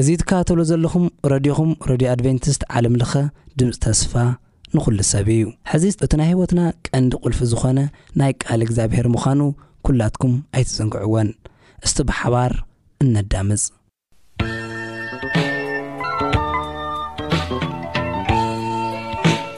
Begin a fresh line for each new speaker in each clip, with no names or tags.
እዚ ትከታተልዎ ዘለኹም ረድዮኹም ረድዮ ኣድቨንቲስት ዓለም ለኸ ድምጺ ተስፋ ንኹሉ ሰብ እዩ። ሕዚ እቲ ናይ ሕይወትና ቀንዲ ቁልፊ ዝኾነ ናይ ቃል እግዚኣብሔር ምዃኑ ኩላትኩም ኣይትዘንግዕዎን። እስቲ ብሓባር
እነዳምጽ።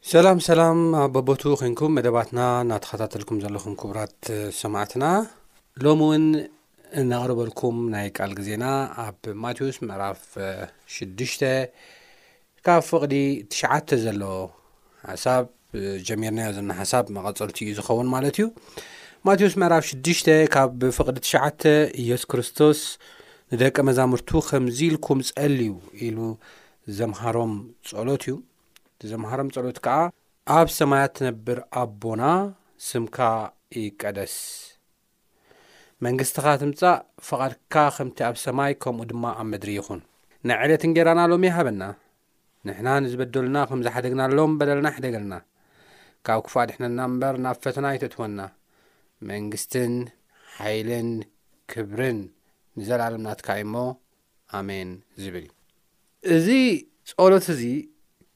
ሰላም
ሰላም ኣብ በቦቱ ኮንኩም መደባትና እናተኸታተልኩም ዘለኹም ክቡራት ሰማዕትና ሎሚ እውን እናቕርበልኩም ናይ ቃል ግዜና ኣብ ማቴዎስ ምዕራፍ ሽዱሽተ ካብ ፍቕዲ ትሽዓተ ዘሎ ሓሳብ ጀሚርናዮ ዘና ሓሳብ መቐፀልቲ እዩ ዝኸውን ማለት እዩ ማቴዎስ ምዕራፍ ሽዱሽተ ካብ ፍቕዲ ትሽዓተ ኢየሱስ ክርስቶስ ንደቂ መዛሙርቱ ከምዚ ኢልኩም ጸልዩ ኢሉ ዘምሃሮም ጸሎት እዩ ዘምሃሮም ጸሎት ከኣ ኣብ ሰማያት ትነብር ኣቦና ስምካ ይቀደስ መንግስትኻ ትምጻእ ፍቓድካ ከምቲ ኣብ ሰማይ ከምኡ ድማ ኣብ ምድሪ ይኹን ናይ ዕለት እንጌራና ሎሚ ሃበና ንሕና ንዝበደሉና ከም ዝሓደግናሎም በደልና ሕደገልና ካብ ክፉእ ኣድሕነና እምበር ናብ ፈተና ኣይተእትወና መንግስትን ሓይልን ክብርን ንዘለኣለም ናትካ እዩሞ ኣሜን ዚብል እዩ። እዚ ጸሎት እዚ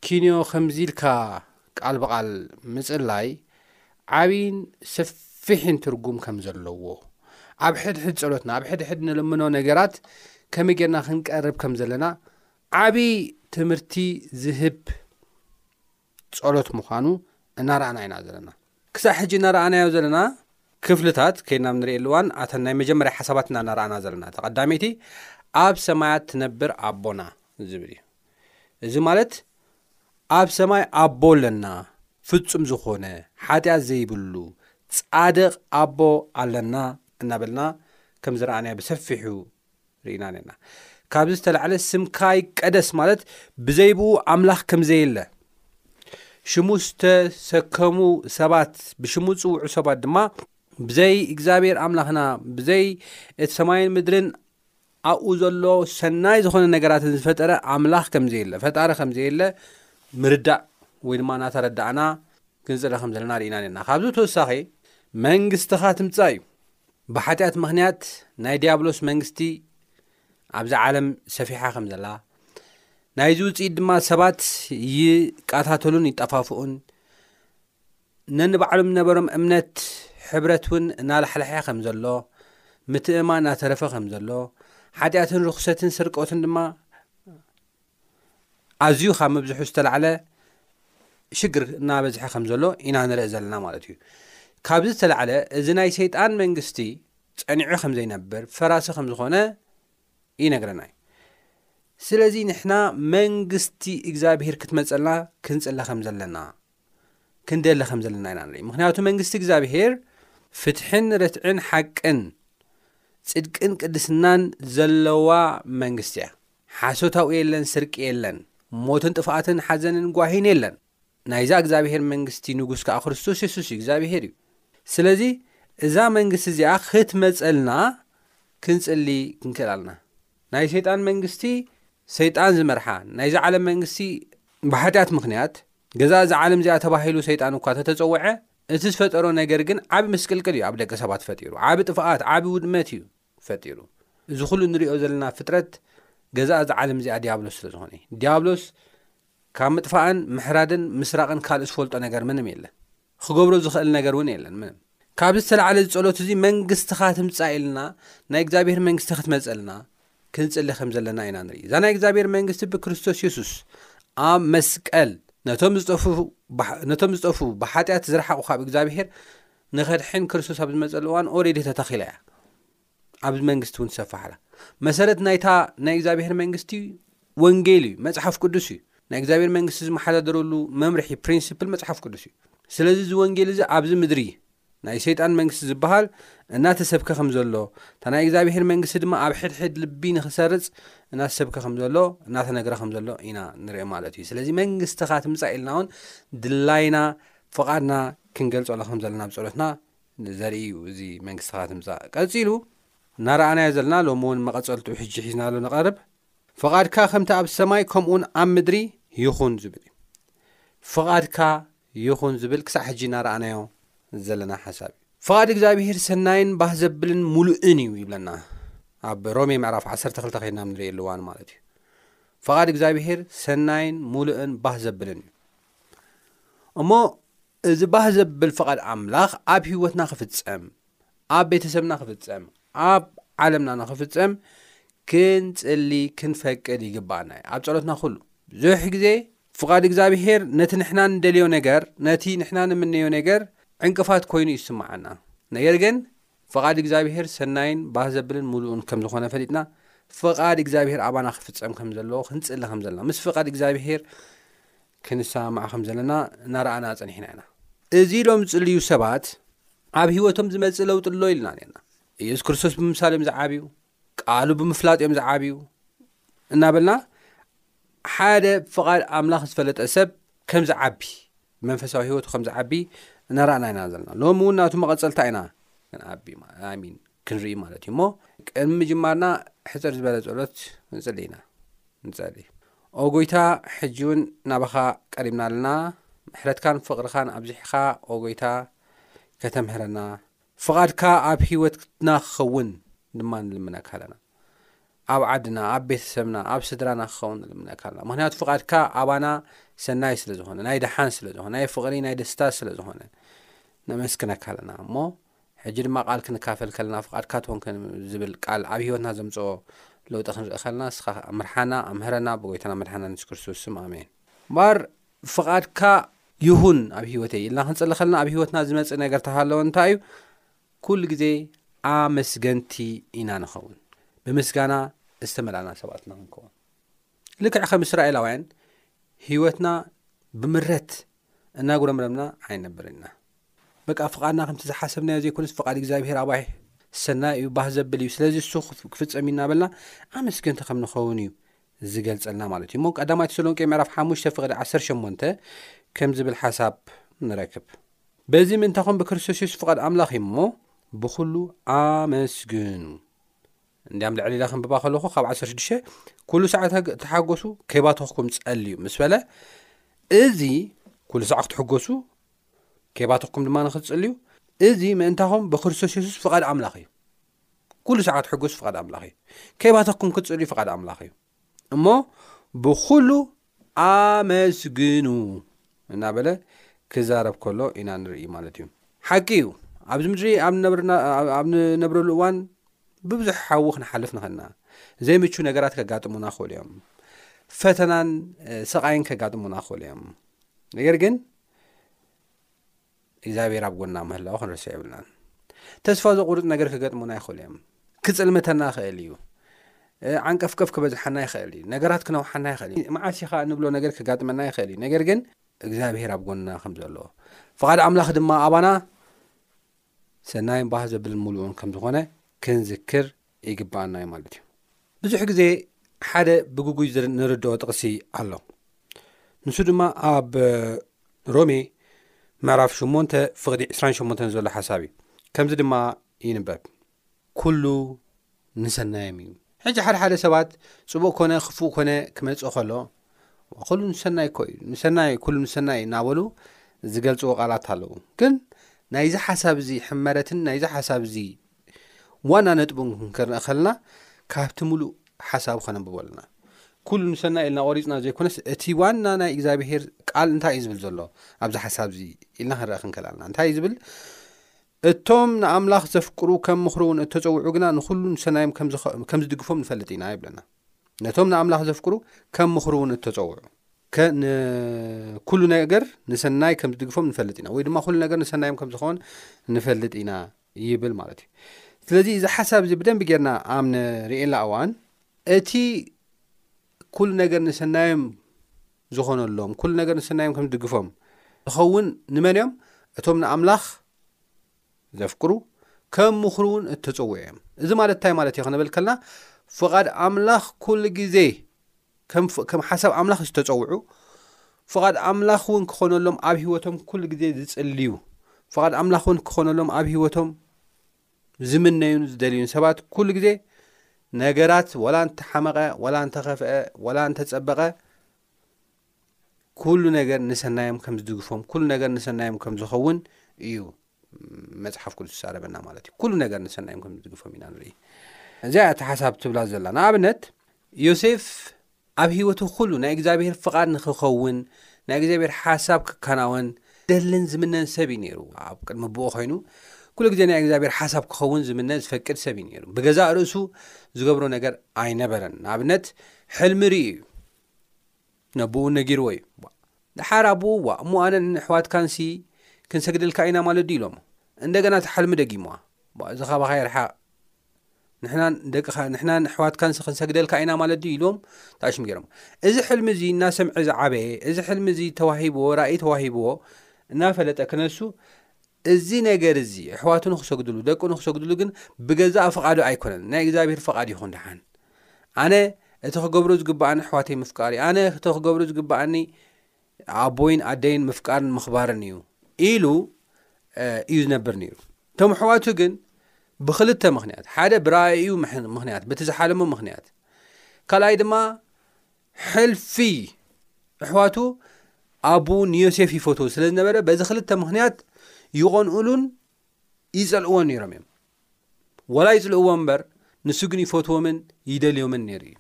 ኪንዮ ከምዚ ኢልካ ቃል ብቓል ምጽላይ ዓቢን ሰፊሕን ትርጉም ከም ዘለዎ ኣብ ሕድሕድ ጸሎትና ኣብ ሕድሕድ ንልምኖ ነገራት ከመይ ጌርና ክንቀርብ ከም ዘለና ዓቢ ትምህርቲ ዝህብ ጸሎት ምዃኑ እናረኣና ኢና ዘለና። ክሳዕ ሕጂ እናረኣናዮ ዘለና ክፍልታት ከይድና ኣብ ንርእየሉ እዋን ኣተን ናይ መጀመርያ ሓሳባት ኢና እናረኣና ዘለና። እታ ቀዳመይቲ ኣብ ሰማያት ትነብር ኣቦና ዝብል እዩ። እዚ ማለት ኣብ ሰማይ ኣቦ ኣለና፣ ፍጹም ዝኾነ ሓጢኣት ዘይብሉ ጻድቕ ኣቦ ኣለና እናበልና ከም ዝረኣናዮ ብሰፊሑ ርኢና ነና ካብዚ ዝተላዕለ ስምካ ይቀደስ ማለት ብዘይብኡ ኣምላኽ ከም ዘየለ ሽሙ ዝተሰከሙ ሰባት ብሽሙ ዝፅውዑ ሰባት ድማ ብዘይ እግዚኣብሔር ኣምላኽና ብዘይ እቲ ሰማይን ምድርን ኣብኡ ዘሎ ሰናይ ዝኾነ ነገራትን ዝፈጠረ ኣምላኽ ከም ዘየለ ፈጣሪ ከም ዘየለ ምርዳእ ወይ ድማ እናተረዳእና ክንፅረ ከም ዘለና ርኢና ነና ካብዚ ተወሳኺ መንግስትኻ ትምፃእ እዩ ብሓጢኣት ምኽንያት ናይ ድያብሎስ መንግስቲ ኣብዛ ዓለም ሰፊሓ ከም ዘላ ናይዚ ውፅኢት ድማ ሰባት ይቃታተሉን ይጠፋፍኡን ነንባዕሎም ዝነበሮም እምነት ሕብረት እውን እናላሕልሐ ከም ዘሎ ምትእማ እናተረፈ ከም ዘሎ ሓጢኣትን ርኽሰትን ስርቆትን ድማ ኣዝዩ ካብ ምብዝሑ ዝተላዕለ ሽግር እናበዝሐ ከም ዘሎ ኢና ንርኢ ዘለና ማለት እዩ። ካብዚ ዝተላዕለ እዚ ናይ ሰይጣን መንግስቲ ጸኒዑ ከም ዘይነብር ፈራሲ ከም ዝኾነ ይነግረና እዩ። ስለዚ ንሕና መንግስቲ እግዚኣብሄር ክትመጸልና ክንጽለ ከም ዘለና ክንደሊ ከም ዘለና ኢና ንርኢ። ምክንያቱ መንግስቲ እግዚኣብሄር ፍትሕን ርትዕን ሓቅን ጽድቅን ቅድስናን ዘለዋ መንግስቲ እያ። ሓሶታዊ የለን ስርቂ የለን ሞትን ጥፍኣትን ሓዘንን ጓሂን የለን ናይዛ እግዛብሄር መንግስቲ ንጉስ ከኣ ክርስቶስ የሱስ እዩ እግዛብሄር እዩ ስለዚ እዛ መንግስቲ እዚኣ ክትመጸልና ክንጽሊ ክንክእል ኣልና ናይ ሰይጣን መንግስቲ ሰይጣን ዝመርሓ ናይዚ ዓለም መንግስቲ ብሓጢኣት ምክንያት ገዛ እዚ ዓለም እዚኣ ተባሂሉ ሰይጣን እኳ ተተጸውዐ እቲ ዝፈጠሮ ነገር ግን ዓብ ምስቅልቅል እዩ ኣብ ደቂ ሰባት ፈጢሩ ዓብ ጥፍኣት ዓብ ውድመት እዩ ፈጢሩ። እዚ ኹሉ እንሪኦ ዘለና ፍጥረት ገዛኢ እዛ ዓለም እዚኣ ዲያብሎስ ስለ ዝኾነ እዩ። ዲያብሎስ ካብ ምጥፋእን ምሕራድን ምስራቕን ካልእ ዝፈልጦ ነገር ምንም የለን። ኽገብሮ ዝኽእል ነገር እውን የለን ምንም። ካብዚ ዝተላዕለ እዚ ጸሎት እዚ መንግስትኻ ትምጻእ ኢልና ናይ እግዚኣብሔር መንግስቲ ክትመጸልና ክንጽሊ ከም ዘለና ኢና ንርኢ። እዛ ናይ እግዚኣብሔር መንግስቲ ብክርስቶስ የሱስ ኣብ መስቀል ነቶም ዝጠፉ ነቶም ዝጠፉ ብሓጢኣት ዝረሓቑ ካብ እግዚኣብሔር ንኸድሕን ክርስቶስ ኣብ ዝመፀሉ እዋን ኦሬዲ ተተኺላ እያ ኣብዚ መንግስቲ እውን ትሰፋሕ ኣላ መሰረት ናይታ ናይ እግዚኣብሄር መንግስቲ ወንጌል እዩ መፅሓፍ ቅዱስ እዩ ናይ እግዚኣብሔር መንግስቲ ዝመሓዳደረሉ መምርሒ ፕሪንስፕል መፅሓፍ ቅዱስ እዩ ስለዚ እዚ ወንጌል እዚ ኣብዚ ምድሪ ናይ ሰይጣን መንግስቲ ዝበሃል እናተሰብከ ከም ዘሎ እታ ናይ እግዚኣብሄር መንግስቲ ድማ ኣብ ሕድሕድ ልቢ ንክሰርፅ እናተሰብከ ከም ዘሎ እናተነግረ ከም ዘሎ ኢና ንሪኦ ማለት እዩ ስለዚ መንግስትኻ ትምፃእ ኢልና እውን ድላይና ፍቓድና ክንገልጸሉ ከም ዘለና ብጸሎትና ዘርኢ እዩ እዚ መንግስትኻ ትምጻእ ቀጺሉ እናረኣናዮ ዘለና ሎሚ እውን መቐጸልትኡ ሕጂ ሒዝናሉ ንቐርብ ፍቓድካ ከምቲ ኣብ ሰማይ ከምኡውን ኣብ ምድሪ ይኹን ዝብል እዩ ፍቓድካ ይኹን ዝብል ክሳዕ ሕጂ እናረኣናዮ ዘለና ሓሳብ እዩ ፍቓድ እግዚኣብሄር ሰናይን ባህ ዘብልን ሙሉእን እዩ ይብለና ኣብ ሮሜ ምዕራፍ 12 ከይድና ንርእየሉ እዋን ማለት እዩ ፍቓድ እግዚኣብሄር ሰናይን ሙሉእን ባህ ዘብልን እዩ እሞ እዚ ባህ ዘብል ፍቓድ ኣምላኽ ኣብ ህይወትና ክፍጸም ኣብ ቤተሰብና ክፍጸም ኣብ ዓለምና ንክፍጸም ክንጽሊ ክንፈቅድ ይግባኣና እዩ ኣብ ጸሎትና ኩሉ ብዙሕ ግዜ ፍቓድ እግዚኣብሄር ነቲ ንሕና ንደልዮ ነገር ነቲ ንሕና ንምነዮ ነገር ዕንቅፋት ኮይኑ ይስምዓና ነገር ግን ፍቓድ እግዚኣብሄር ሰናይን ባህ ዘብልን ምሉእን ከም ዝኾነ ፈሊጥና ፍቓድ እግዚኣብሄር ኣባና ክፍጸም ከም ዘለዎ ክንጽሊ ከም ዘለና ምስ ፍቓድ እግዚኣብሄር ክንሰማማዕ ከም ዘለና እናረኣና ጸኒሕና ኢና። እዚ ኢሎም ዝጽልዩ ሰባት ኣብ ህይወቶም ዝመጽእ ለውጢ ኣሎ ኢልና ነርና። ኢየሱስ ክርስቶስ ብምሳሌ እዮም ዝዓብዩ። ቃሉ ብምፍላጥ እዮም ዝዓብዩ እናበልና ሓደ ፍቓድ ኣምላኽ ዝፈለጠ ሰብ ከም ዝዓቢ መንፈሳዊ ህይወቱ ከም ዝዓቢ እናረኣና ኢና ዘለና ሎሚ እውን ናቱ መቐፀልታ ኢና ክንዓቢ ኣሚን ክንርኢ ማለት እዩ እሞ ቅድሚ ምጅማርና ሕፅር ዝበለ ፀሎት ንፅሊ ኢና ንፀሊ ኦ ጎይታ ሕጂ እውን ናባኻ ቀሪብና ኣለና ምሕረትካን ፍቕርኻን ኣብዚሕኻ ኦ ጎይታ ከተምህረና ፍቓድካ ኣብ ሕይወትና ክኸውን ድማ ንልምነካ ኣለና። ኣብ ዓድና፣ ኣብ ቤተሰብና፣ ኣብ ስድራና ክኸውን ንልምነካ ኣለና። ምክንያቱ ፍቓድካ ኣባና ሰናይ ስለ ዝኾነ፣ ናይ ደሓን ስለ ዝኾነ፣ ናይ ፍቕሪ፣ ናይ ደስታ ስለ ዝኾነ ነመስግነካ ኣለና። እሞ ሕጂ ድማ ቃል ክንካፈል ከለና ፍቓድካ ትሆን ዝብል ቃል ኣብ ሕይወትና ዘምጽኦ ለውጢ ክንርኢ ከለና እስኻ ምርሓና፣ ኣምህረና ብጎይታና መድሓና ንስ ክርስቶስ ስም ኣሜን። እምበኣር ፍቃድካ ይሁን ኣብ ሂወተይ ኢልና ክንጽሊ ከለና ኣብ ሂወትና ዝመጽእ ነገር ተሃለወ እንታይ እዩ ኩሉ ግዜ ኣመስገንቲ ኢና ንኸውን ብምስጋና ዝተመላእና ሰባት ኢና ክንከውን ልክዕ ከም እስራኤላውያን ሂወትና ብምረት እናጉረምረምና ኣይነብር ኢና በቃ ፍቓድና ከምቲ ዝሓሰብናዮ ዘይኮነስ ፍቓድ እግዚኣብሄር ኣባይ ሰናይ እዩ ባህ ዘብል እዩ ስለዚ እሱ ክፍፀም እናበልና ኣመስገንቲ ከም ንኸውን እዩ ዝገልጸልና ማለት እዩ እሞ ቀዳማይ ተሰሎንቄ ምዕራፍ ሓሙሽተ ፍቕዲ ዓሰርተ ሸሞንተ ከም ዝብል ሓሳብ ንረክብ በዚ ምእንታኹም ብክርስቶስ የሱስ ፍቓድ ኣምላኽ እዩ እሞ ብዅሉ ኣመስግኑ እንዲያም ልዕሊ ኢለ ክንብባ ከለኹ ካብ 16 ኩሉ ሳዕ ተሓጎሱ ከይባተኽኩም ጸልዩ ምስ በለ እዚ ኩሉ ሳዕ ክትሕጎሱ ከይባተኽኩም ድማ ንክትጽልዩ እዚ ምእንታኹም ብክርስቶስ የሱስ ፍቓድ ኣምላኽ እዩ ኩሉ ሰዓት ሕጉስ ፍቓድ ኣምላኽ እዩ ከይባተኩም ክትፅልዩ ፍቓድ ኣምላኽ እዩ እሞ ብኩሉ ኣመስግኑ እናበለ ክዛረብ ከሎ ኢና ንርኢ ማለት እዩ ሓቂ እዩ ኣብዚ ምድሪ ኣብ ንነብረሉ እዋን ብብዙሕ ሓዊ ክንሓልፍ ንኽእልና ዘይምቹ ነገራት ከጋጥሙና ክእሉ እዮም ፈተናን ሰቓይን ከጋጥሙና ክእሉ እዮም ነገር ግን እግዚኣብሔር ኣብ ጎና ምህላው ክንርስዕ የብልናን ተስፋ ዘቁርጽ ነገር ክገጥሙና ይኽእሉ እዮም ክጽልመተና ይኽእል እዩ ዓንቀፍቀፍ ክበዝሓና ይኽእል እዩ ነገራት ክነውሓና ይኽእል እዩ መዓስ ኢኻ እንብሎ ነገር ክጋጥመና ይኽእል እዩ ነገር ግን እግዚኣብሔር ኣብ ጎንና ከም ዘሎ ፍቓድ ኣምላኽ ድማ ኣባና ሰናይን ባህ ዘብልን ምሉእን ከም ዝኾነ ክንዝክር ይግብኣና እዩ ማለት እዩ ብዙሕ ግዜ ሓደ ብግጉይ ንርድኦ ጥቕሲ ኣሎ ንሱ ድማ ኣብ ሮሜ ምዕራፍ 8 ፍቕዲ 28 ዘሎ ሓሳብ እዩ ከምዚ ድማ ይንበብ ኩሉ ንሰናዮም እዩ ሕጂ ሓደ ሓደ ሰባት ፅቡቅ ኮነ ክፉእ ኮነ ክመፅእ ከሎ ኩሉ ንሰናይ ኮ እዩ ንሰናይ ኩሉ ንሰናይ እናበሉ ዝገልፅዎ ቃላት ኣለዉ ግን ናይዚ ሓሳብ እዚ ሕመረትን ናይዚ ሓሳብ እዚ ዋና ነጥቡ ክንርኢ ከለና ካብቲ ምሉእ ሓሳቡ ከነንብቦ ኣለና ኩሉ ንሰናይ ኢልና ቆሪፅና ዘይኮነስ እቲ ዋና ናይ እግዚኣብሄር ቃል እንታይ እዩ ዝብል ዘሎ ኣብዚ ሓሳብ እዚ ኢልና ክንርአ ክንከል ኣለና እንታይ እዩ ዝብል እቶም ንኣምላኽ ዘፍቅሩ ከም ምኽሩ እውን እተፀውዑ ግና ንኩሉ ንሰናዮም ከም ዝድግፎም ንፈልጥ ኢና ይብለና ነቶም ንኣምላኽ ዘፍቅሩ ከም ምኽሩ እውን እተፀውዑ ኩሉ ነገር ንሰናይ ከም ዝድግፎም ንፈልጥ ኢና ወይ ድማ ኩሉ ነገር ንሰናዮም ከም ዝኸውን ንፈልጥ ኢና ይብል ማለት እዩ ስለዚ እዚ ሓሳብ እዚ ብደንቢ ጌርና ኣብ ንርእየላ እዋን እቲ ኩሉ ነገር ንሰናዮም ዝኾነሎም ኩሉ ነገር ንሰናዮም ከም ዝድግፎም ዝኸውን ንመን እዮም እቶም ንኣምላኽ ዘፍቅሩ ከም ምኽሩ እውን እተፀውዑ እዮም እዚ ማለት እንታይ ማለት እዩ ክንብል ከልና ፍቓድ ኣምላኽ ኩሉ ግዜ ከም ሓሳብ ኣምላኽ ዝተጸውዑ፣ ፍቓድ ኣምላኽ እውን ክኾነሎም ኣብ ህይወቶም ኩሉ ግዜ ዝጽልዩ፣ ፍቓድ ኣምላኽ እውን ክኾነሎም ኣብ ህይወቶም ዝምነዩን ዝደልዩን ሰባት ኩሉ ግዜ ነገራት ወላ እንተሓመቐ ወላ እንተኸፍአ ወላ እንተጸበቐ ኩሉ ነገር ንሰናዮም ከም ዝድግፎም ኩሉ ነገር ንሰናዮም ከም ዝኸውን እዩ መጽሓፍ ቅዱስ ይዛረበና ማለት እዩ ኩሉ ነገር ንሰናዮም ከም ዝድግፎም ኢና ንርኢ እዚኣ እቲ ሓሳብ ትብላ ዘላ ንኣብነት ዮሴፍ ኣብ ህይወቱ ኩሉ ናይ እግዚኣብሄር ፍቓድ ንክኸውን ናይ እግዚኣብሄር ሓሳብ ክከናወን ደልን ዝምነን ሰብ እዩ ነይሩ ኣብ ቅድሚ ብኡ ኮይኑ ኩሉ ግዜ ናይ እግዚኣብሄር ሓሳብ ክኸውን ዝምነ ዝፈቅድ ሰብ እዩ ነይሩ ብገዛእ ርእሱ ዝገብሮ ነገር ኣይነበረን ንኣብነት ሕልሚ ርእዩ እዩ ነቡኡ ነጊርዎ እዩ ዋእ ደሓር ኣቡኡ ዋእ እሞ ኣነን ኣሕዋትካንሲ ክንሰግደልካ ኢና ማለት ድዩ ኢሎሞ እንደገና እታ ሕልሚ ደጊሙዋ ዋእ እዚ ካባካ ይርሓቅ ንሕናን ደቅካ ንሕናን ኣሕዋትካንሲ ክንሰግደልካ ኢና ማለት ድዩ ኢሎም ተኣሽም ገይሮም እዚ ሕልሚ እዚ እናሰምዐ ዝዓበየ እዚ ሕልሚ እዚ ተዋሂብዎ ራእይ ተዋሂብዎ እናፈለጠ ክነሱ እዚ ነገር እዚ ኣሕዋቱ ንኽሰግድሉ ደቁ ንኽሰግድሉ ግን ብገዛእ ፍቓዱ ኣይኮነን፣ ናይ እግዚኣብሄር ፍቓድ ይኹን ደሓን። ኣነ እቲ ክገብሮ ዝግብኣኒ ኣሕዋተይ ምፍቃር እዩ፣ ኣነ እቲ ክገብሮ ዝግብኣኒ ኣቦይን ኣደይን ምፍቃርን ምኽባርን እዩ ኢሉ እዩ ዝነብር ነይሩ። እቶም ኣሕዋቱ ግን ብክልተ ምኽንያት፣ ሓደ ብራእዩ ምኽንያት፣ በቲ ዝሓለሞ ምኽንያት፣ ካልኣይ ድማ ሕልፊ ኣሕዋቱ ኣቡ ንዮሴፍ ይፈትዎ ስለ ዝነበረ በዚ ክልተ ምክንያት ይቐንኡሉን ይጸልእዎን ነይሮም እዮም ወላ ይጽልእዎ እምበር ንሱ ግን ይፈትዎምን ይደልዮምን ነይሩ እዩ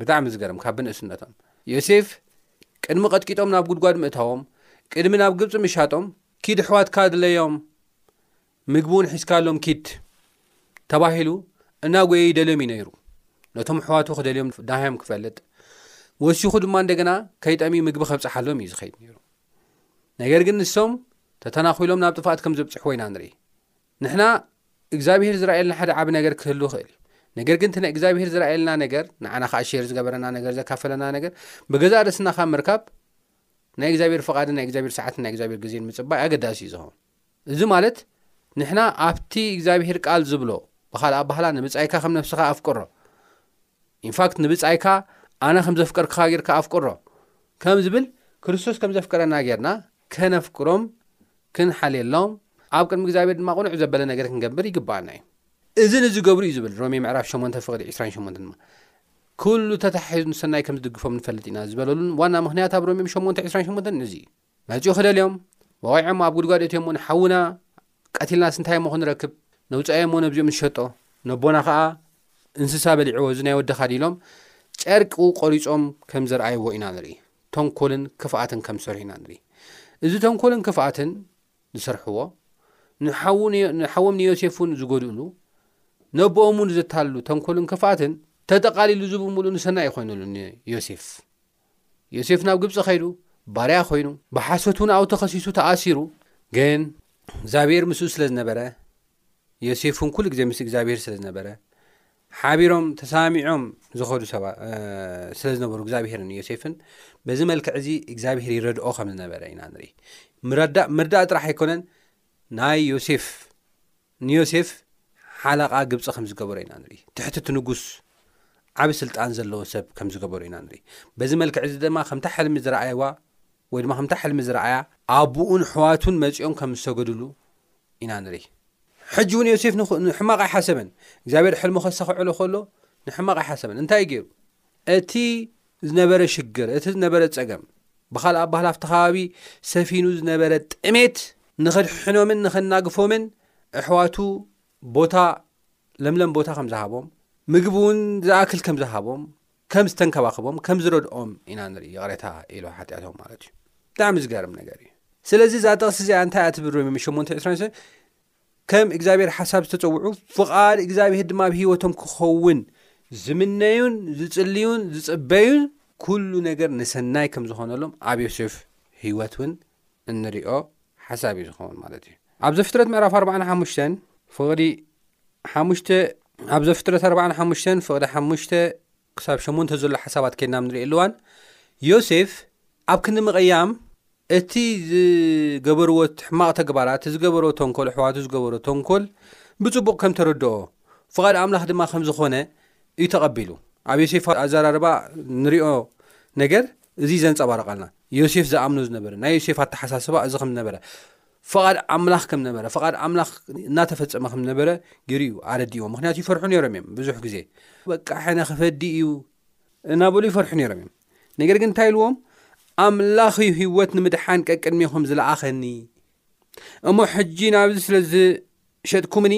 ብጣዕሚ ዝገርም ካብ ብንእስነቶም ዮሴፍ ቅድሚ ቀጥቂጦም ናብ ጉድጓድ ምእታዎም ቅድሚ ናብ ግብፂ ምሻጦም ኪድ ኣሕዋትካ ድለዮም ምግቢውን ሒዝካሎም ኪድ ተባሂሉ እናጎየ ይደልዮም እዩ ነይሩ ነቶም ኣሕዋቱ ክደልዮም ዳህዮም ክፈልጥ ወሲኹ ድማ እንደገና ከይጠምዩ ምግቢ ከብፅሓሎም እዩ ዝኸይድ ነይሩ ነገር ግን ንሶም ተተናኺሎም ናብ ጥፋኣት ከም ዘብፅሕዎ ኢና ንርኢ ንሕና እግዚኣብሄር ዝረኣየልና ሓደ ዓብ ነገር ክህሉ ይኽእል እዩ ነገር ግን ናይ እግዚኣብሄር ዝረኣየልና ነገር ንዓና ከዓ ሸር ዝገበረና ነገር ዘካፈለና ነገር ብገዛእ ርእስና ካብ ምርካብ ናይ እግዚኣብሄር ፍቓድን ናይ እግዚኣብሄር ሰዓትን ናይ እግዚኣብሄር ግዜን ምፅባይ ኣገዳሲ እዩ ዝኸውን እዚ ማለት ንሕና ኣብቲ እግዚኣብሄር ቃል ዝብሎ ብኻልእ ኣባህላ ንብጻይካ ከም ነፍስኻ ኣፍቅሮ ኢንፋክት ንብጻይካ ኣነ ከም ዘፍቀርክኻ ጌርካ ኣፍቅሮ ከም ዝብል ክርስቶስ ከም ዘፍቀረና ጌርና ከነፍቅሮም ክንሓልየሎም ኣብ ቅድሚ እግዚኣብሔር ድማ ቁኑዕ ዘበለ ነገር ክንገብር ይግባኣና እዩ እዚ ንዝገብሩ እዩ ዝብል ሮሜ ምዕራፍ 8 ፍቅዲ 28 ድማ ኩሉ ተታሒዙ ንሰናይ ከም ዝድግፎም ንፈልጥ ኢና ዝበለሉን ዋና ምክንያት ኣብ ሮሜ 8 28 እዚ እዩ መጺኡ ክደልዮም ወቒዖም ኣብ ጉድጓድ እትዮሞ ንሓውና ቀቲልናስ እንታይ እሞ ክንረክብ ነውጻዮ እሞ ነብዚኦም ንሸጦ ነቦና ከኣ እንስሳ በሊዕዎ እዚ ናይ ወድኻ ድዩ ኢሎም ጨርቁ ቆሪጾም ከም ዘርኣይዎ ኢና ንርኢ ተንኮልን ክፍኣትን ከም ዝሰርሑ ኢና ንርኢ እዚ ተንኮልን ክፍኣትን ዝሰርሕዎ ንሓዎም ንዮሴፍ እውን ዝጎድእሉ ነቦኦም እውን ዘታልሉ ተንኮልን ክፍኣትን ተጠቓሊሉ ዝብምሉ ንሰናይ ይኮይኑሉ ንዮሴፍ ዮሴፍ ናብ ግብፂ ኸይዱ ባርያ ኾይኑ ብሓሶት እውን ኣብኡ ተኸሲሱ ተኣሲሩ ግን እግዚኣብሔር ምስኡ ስለ ዝነበረ ዮሴፍ እውን ኩሉ ግዜ ምስ እግዚኣብሔር ስለ ዝነበረ ሓቢሮም ተሰማሚዖም ዝኸዱ ሰባ ስለ ዝነበሩ እግዚኣብሔርን ዮሴፍን በዚ መልክዕ እዚ እግዚኣብሔር ይረድኦ ከም ዝነበረ ኢና ንርኢ ምርዳእ ጥራሕ ኣይኮነን ናይ ዮሴፍ ንዮሴፍ ሓለቓ ግብጺ ከም ዝገበሮ ኢና ንርኢ። ትሕቲ እቲ ንጉስ ዓቢ ስልጣን ዘለዎ ሰብ ከም ዝገበሮ ኢና ንርኢ። በዚ መልክዕ እዚ ድማ ከምታ ሕልሚ ዝረኣይዋ ወይ ድማ ከምታ ሕልሚ ዝረኣያ ኣቡኡን ኣሕዋቱን መጺኦም ከም ዝሰገዱሉ ኢና ንርኢ። ሕጂ እውን ዮሴፍ ንሕማቕ ኣይሓሰበን። እግዚኣብሄር ሕልሙ ከሳኽዐሉ ከሎ ንሕማቕ ኣይሓሰበን። እንታይ እዩ ገይሩ? እቲ ዝነበረ ሽግር፣ እቲ ዝነበረ ጸገም፣ ብኻልእ ኣባህላ ኣብቲ ከባቢ ሰፊኑ ዝነበረ ጥሜት ንኽድሕኖምን ንኸናግፎምን ኣሕዋቱ ቦታ ለምለም ቦታ ከም ዝሃቦም ምግቢ እውን ዝኣክል ከም ዝሃቦም ከም ዝተንከባኸቦም ከም ዝረድኦም ኢና ንርኢ ይቕሬታ ኢሎ ሓጢኣቶም ማለት እዩ ብጣዕሚ ዝገርም ነገር እዩ ስለዚ እዛ ጥቕሲ እዚኣ እንታይ እያ ትብል ሮሜ ሸሞንተ ዕስራን ከም እግዚኣብሔር ሓሳብ ዝተጸውዑ ፍቓድ እግዚኣብሔር ድማ ኣብ ህይወቶም ክኸውን ዝምነዩን ዝጽልዩን ዝጽበዩን ኩሉ ነገር ንሰናይ ከም ዝኾነሎም ኣብ ዮሴፍ ህይወት እውን እንሪኦ ሓሳብ እዩ ዝኸውን ማለት እዩ ኣብ ዘፍጥረት ምዕራፍ 45 ፍቕዲ ሓሙሽተ ኣብ ዘፍጥረት 45 ፍቕዲ ሓሙሽተ ክሳብ ሸሞንተ ዘሎ ሓሳባት ኬድና ኣብ ንርእየሉ እዋን፣ ዮሴፍ ኣብ ክንዲ ምቕያም እቲ ዝገበርዎ ሕማቕ ተግባራት፣ እቲ ዝገበሮ ተንኮል፣ ኣሕዋቱ ዝገበሮ ተንኮል ብጽቡቕ ከም ተረድኦ፣ ፍቓድ ኣምላኽ ድማ ከም ዝኾነ እዩ ተቐቢሉ። ኣብ ዮሴፋዊ ኣዘራርባ ንርእዮ ነገር እዚ ዘንጸባርቓልና፣ ዮሴፍ ዝኣምኖ ዝነበረ፣ ናይ ዮሴፍ ኣተሓሳስባ እዚ ከም ዝነበረ፣ ፍቓድ ኣምላኽ ከም ነበረ ፍቓድ ኣምላኽ እናተፈጸመ ከም ነበረ ገይሩ እዩ ኣረዲእዎ ምክንያቱ ይፈርሑ ነይሮም እዮም ብዙሕ ግዜ በቃ ሕነ ክፈዲ እዩ እናበሉ ይፈርሑ ነይሮም እዮም ነገር ግን እንታይ ኢልዎም ኣምላኽ እዩ ህይወት ንምድሓን ቀቅድሜኹም ዝለኣኸኒ እሞ ሕጂ ናብዚ ስለ ዝሸጥኩምኒ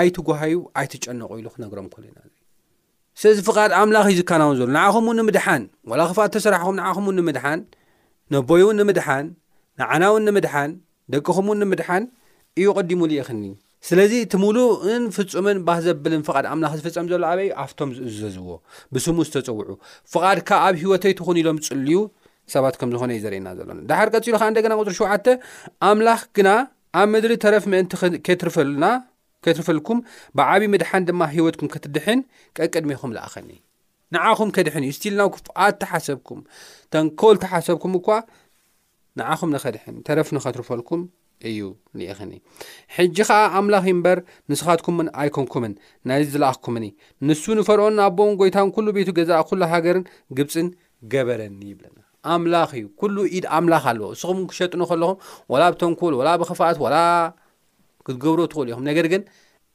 ኣይትጓሃዩ ኣይትጨነቑ ኢሉ ክነግሮም ከሎ ኢና ስለዚ ፍቓድ ኣምላኽ እዩ ዝከናወን ዘሎ ንዓኹም እውን ንምድሓን ዋላ ክፍኣት ተሰራሕኹም ንዓኹም እውን ንምድሓን ነቦይ እውን ንምድሓን ንዓና እውን ንምድሓን ደቅኹም እውን ንምድሓን እዩ ቐዲሙ ልኢኽኒ ስለዚ እቲ ምሉእን ፍጹምን ባህ ዘብልን ፍቓድ ኣምላኽ ዝፍጸም ዘሎ ኣበይ እዩ ኣብቶም ዝእዘዝዎ ብስሙ ዝተጸውዑ ፍቓድካ ኣብ ህይወተይ ትኹን ኢሎም ዝጽልዩ
ሰባት ከም ዝኾነ እዩ ዘርእየና ዘሎና ድሓር ቀጺሉ ከኣ እንደገና ቁጽሪ ሸውዓተ ኣምላኽ ግና ኣብ ምድሪ ተረፍ ምእንቲ ኬትርፈልና ከትርፈልኩም ብዓቢ ምድሓን ድማ ህይወትኩም ከትድሕን ቀቅድሜኹም ለኣኸኒ ንዓኹም ከድሕን እዩ ስቲልናው ክፍኣት ተሓሰብኩም ተንኮል ተሓሰብኩም እኳ ንዓኹም ንኸድሕን ተረፍ ንኸትርፈልኩም እዩ ልኢኽኒ ሕጂ ኸዓ ኣምላኽ እምበር ንስኻትኩምን ኣይኮንኩምን ናይ ዝለኣኽኩምኒ ንሱ ንፈርኦን ኣቦን ጎይታን ኩሉ ቤቱ ገዛእ ኩሉ ሃገርን ግብፅን ገበረኒ ይብለና ኣምላኽ እዩ ኩሉ ኢድ ኣምላኽ ኣለዎ እስኹም ክሸጥኑ ከለኹም ወላ ብተንኮል ወላ ብክፍኣት ወላ ክትገብሩ ትኽእሉ ኢኹም ነገር ግን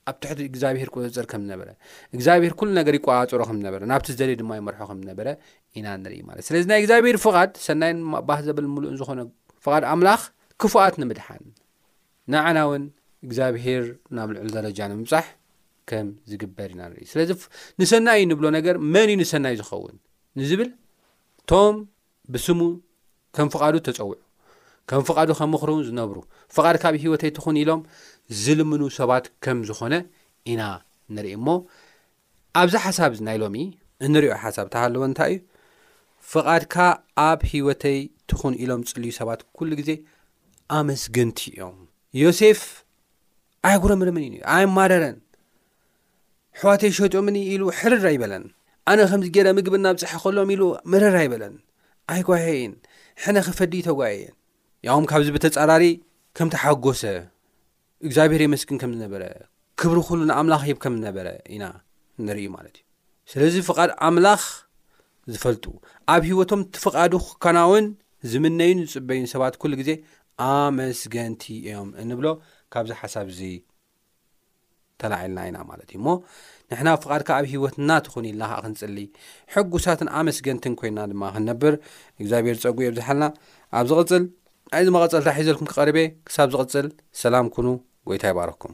ኣብ ትሕቲ እግዚኣብሄር ቁፅፅር ከም ዝነበረ እግዚኣብሄር ኩሉ ነገር ይቆፃፀሮ ከም ዝነበረ ናብቲ ዝደልዩ ድማ ይመርሖ ከም ዝነበረ ኢና ንርኢ ማለት ስለዚ ናይ እግዚኣብሄር ፍቓድ ሰናይን ባህ ዘብል ምሉእን ዝኾነ ፍቓድ ኣምላኽ ክፉኣት ንምድሓን ንዓና እውን እግዚኣብሄር ናብ ልዕሊ ደረጃ ንምብፃሕ ከም ዝግበር ኢና ንርኢ ስለዚ ንሰናይ እዩ ንብሎ ነገር መን እዩ ንሰናይ ዝኸውን ንዝብል እቶም ብስሙ ከም ፍቓዱ እተጸውዑ፣ ከም ፍቓዱ ኼምኽሩን ዚነብሩ፣ ፍቓድ ካብ ህይወተይ ትኹን ኢሎም ዚልምኑ ሰባት ከም ዝዀነ ኢና እንርኢ እሞ፣ ኣብዚ ሓሳብ እዚ ናይ ሎሚ፣ እንርእዮ ሓሳብ እታ ሃለወ እንታይ እዩ? ፍቓድካ ኣብ ህይወተይ ትኹን ኢሎም ዝጽልዩ ሰባት ኵሉ ግዜ ኣመስገንቲ እዮም። ዮሴፍ ኣይጉረምርምን ኢዩ ኣይማረረን ኣሕዋተይ ሸጦምኒ ኢሉ ሕርር ኣይበለን ኣነ ከምዚ ገይረ ምግቢ እናብፅሐ ከሎም ኢሉ ምርር ኣይበለን ኣይጓየየን ሕነ ክፈዲ ዩ ተጓየየን ያውም ካብዚ ብተፃራሪ ከም ተሓጎሰ እግዚኣብሄር የመስግን ከም ዝነበረ ክብሪ ኩሉ ንኣምላኽ ሂብ ከም ዝነበረ ኢና ንርኢ ማለት እዩ ስለዚ ፍቓድ ኣምላኽ ዝፈልጡ፣ ኣብ ህይወቶም እቲ ፍቓዱ ክከናወን ዝምነዩን ዝጽበዩን ሰባት ኩሉ ግዜ ኣመስገንቲ እዮም እንብሎ ካብዚ ሓሳብ እዚ ተላዒልና ኢና ማለት እዩ እሞ ንሕና ፍቓድካ ኣብ ህይወትና ትኹን ኢልና ከዓ ክንጽሊ ሕጉሳትን ኣመስገንትን ኮይና ድማ ክንነብር እግዚኣብሔር ጸጉ የብዝሓልና ኣብ ዝቕጽል ናይዚ መቐጸልታ ሒዘልኩም ክቐርብ እየ ክሳብ ዝቕጽል ሰላም ኩኑ ጎይታ ይባረኩም